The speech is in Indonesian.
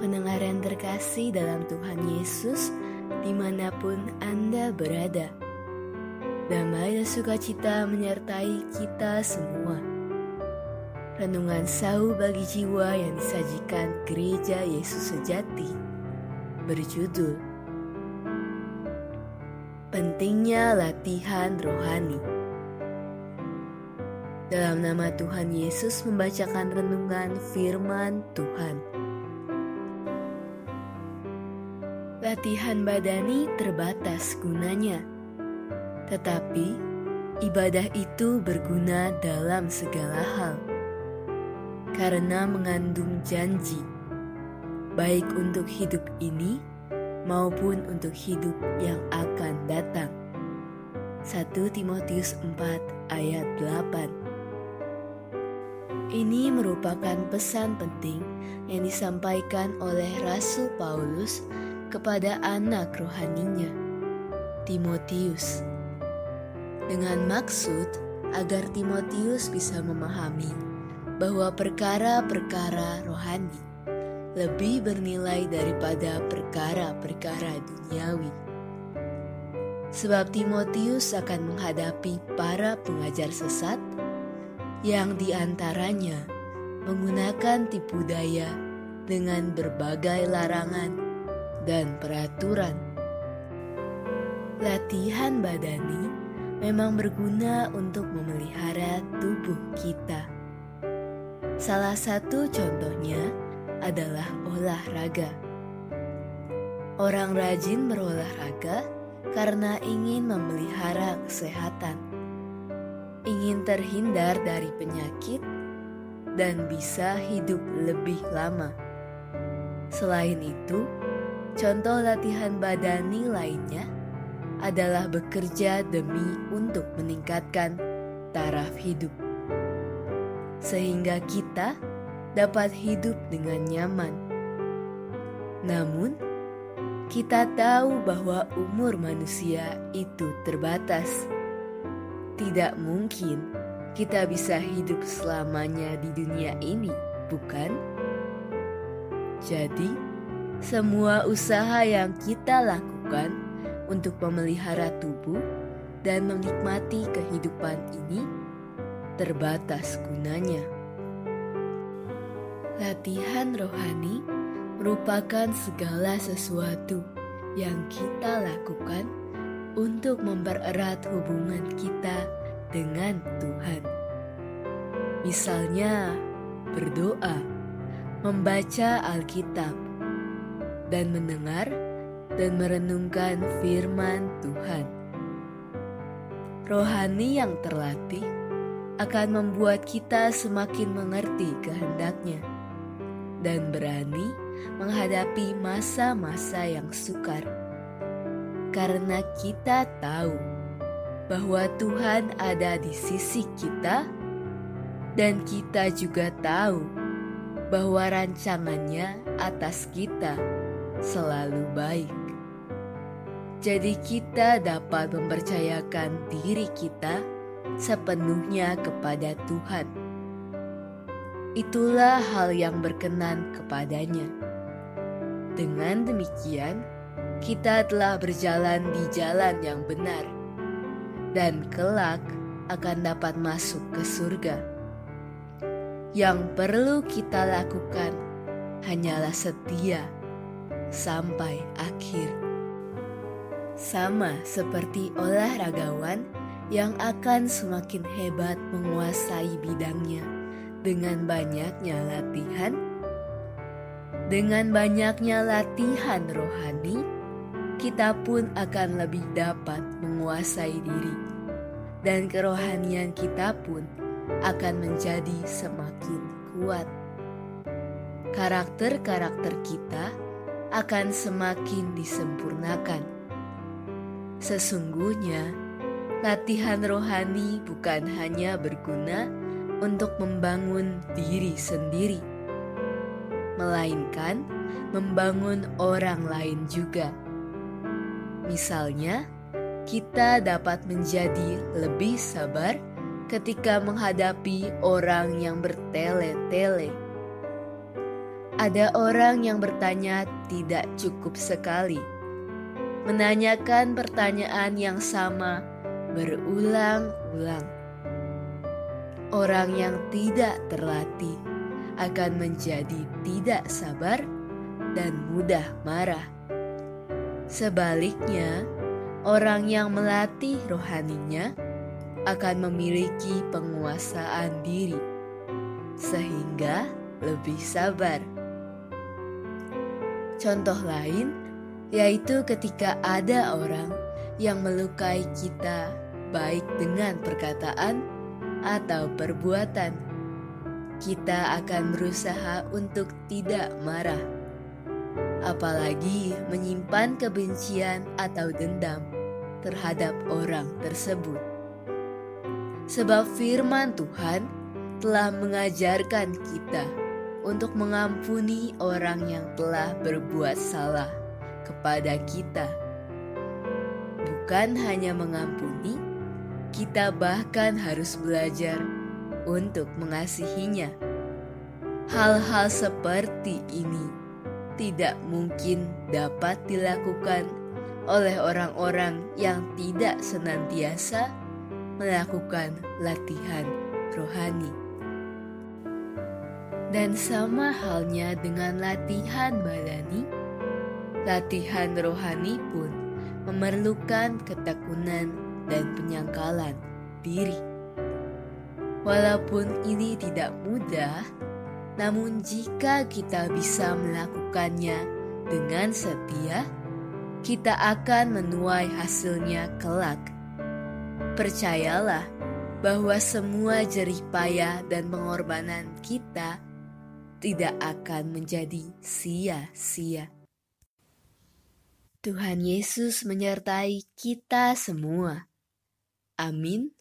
pendengar yang terkasih dalam Tuhan Yesus, di mana pun Anda berada. Damai dan sukacita menyertai kita semua. Renungan sau bagi jiwa yang disajikan Gereja Yesus Sejati berjudul Pentingnya Latihan Rohani. Dalam nama Tuhan Yesus membacakan renungan firman Tuhan. Latihan badani terbatas gunanya, tetapi ibadah itu berguna dalam segala hal. Karena mengandung janji, baik untuk hidup ini maupun untuk hidup yang akan datang. 1 Timotius 4 ayat 8 Ini merupakan pesan penting yang disampaikan oleh Rasul Paulus kepada anak rohaninya, Timotius, dengan maksud agar Timotius bisa memahami bahwa perkara-perkara rohani lebih bernilai daripada perkara-perkara duniawi. Sebab Timotius akan menghadapi para pengajar sesat yang di antaranya menggunakan tipu daya dengan berbagai larangan dan peraturan. Latihan badani memang berguna untuk memelihara tubuh kita. Salah satu contohnya adalah olahraga. Orang rajin berolahraga karena ingin memelihara kesehatan, ingin terhindar dari penyakit, dan bisa hidup lebih lama. Selain itu, Contoh latihan badani lainnya adalah bekerja demi untuk meningkatkan taraf hidup, sehingga kita dapat hidup dengan nyaman. Namun, kita tahu bahwa umur manusia itu terbatas. Tidak mungkin kita bisa hidup selamanya di dunia ini, bukan? Jadi, semua usaha yang kita lakukan untuk memelihara tubuh dan menikmati kehidupan ini terbatas gunanya. Latihan rohani merupakan segala sesuatu yang kita lakukan untuk mempererat hubungan kita dengan Tuhan. Misalnya, berdoa, membaca Alkitab, dan mendengar dan merenungkan firman Tuhan. Rohani yang terlatih akan membuat kita semakin mengerti kehendaknya dan berani menghadapi masa-masa yang sukar. Karena kita tahu bahwa Tuhan ada di sisi kita dan kita juga tahu bahwa rancangannya atas kita selalu baik. Jadi kita dapat mempercayakan diri kita sepenuhnya kepada Tuhan. Itulah hal yang berkenan kepadanya. Dengan demikian, kita telah berjalan di jalan yang benar dan kelak akan dapat masuk ke surga. Yang perlu kita lakukan hanyalah setia sampai akhir. Sama seperti olahragawan yang akan semakin hebat menguasai bidangnya dengan banyaknya latihan, dengan banyaknya latihan rohani, kita pun akan lebih dapat menguasai diri, dan kerohanian kita pun akan menjadi semakin kuat. Karakter-karakter kita akan semakin disempurnakan. Sesungguhnya, latihan rohani bukan hanya berguna untuk membangun diri sendiri, melainkan membangun orang lain juga. Misalnya, kita dapat menjadi lebih sabar ketika menghadapi orang yang bertele-tele Ada orang yang bertanya tidak cukup sekali, menanyakan pertanyaan yang sama berulang-ulang. Orang yang tidak terlatih akan menjadi tidak sabar dan mudah marah. Sebaliknya, orang yang melatih rohaninya akan memiliki penguasaan diri, sehingga lebih sabar. Contoh lain yaitu ketika ada orang yang melukai kita, baik dengan perkataan atau perbuatan, kita akan berusaha untuk tidak marah, apalagi menyimpan kebencian atau dendam terhadap orang tersebut. Sebab firman Tuhan telah mengajarkan kita untuk mengampuni orang yang telah berbuat salah kepada kita. Bukan hanya mengampuni, kita bahkan harus belajar untuk mengasihinya. Hal-hal seperti ini tidak mungkin dapat dilakukan oleh orang-orang yang tidak senantiasa melakukan latihan rohani. Dan sama halnya dengan latihan badani, latihan rohani pun memerlukan ketekunan dan penyangkalan diri. Walaupun ini tidak mudah, namun jika kita bisa melakukannya dengan setia, kita akan menuai hasilnya kelak. Percayalah bahwa semua jerih payah dan pengorbanan kita tidak akan menjadi sia-sia. Tuhan Yesus menyertai kita semua. Amin.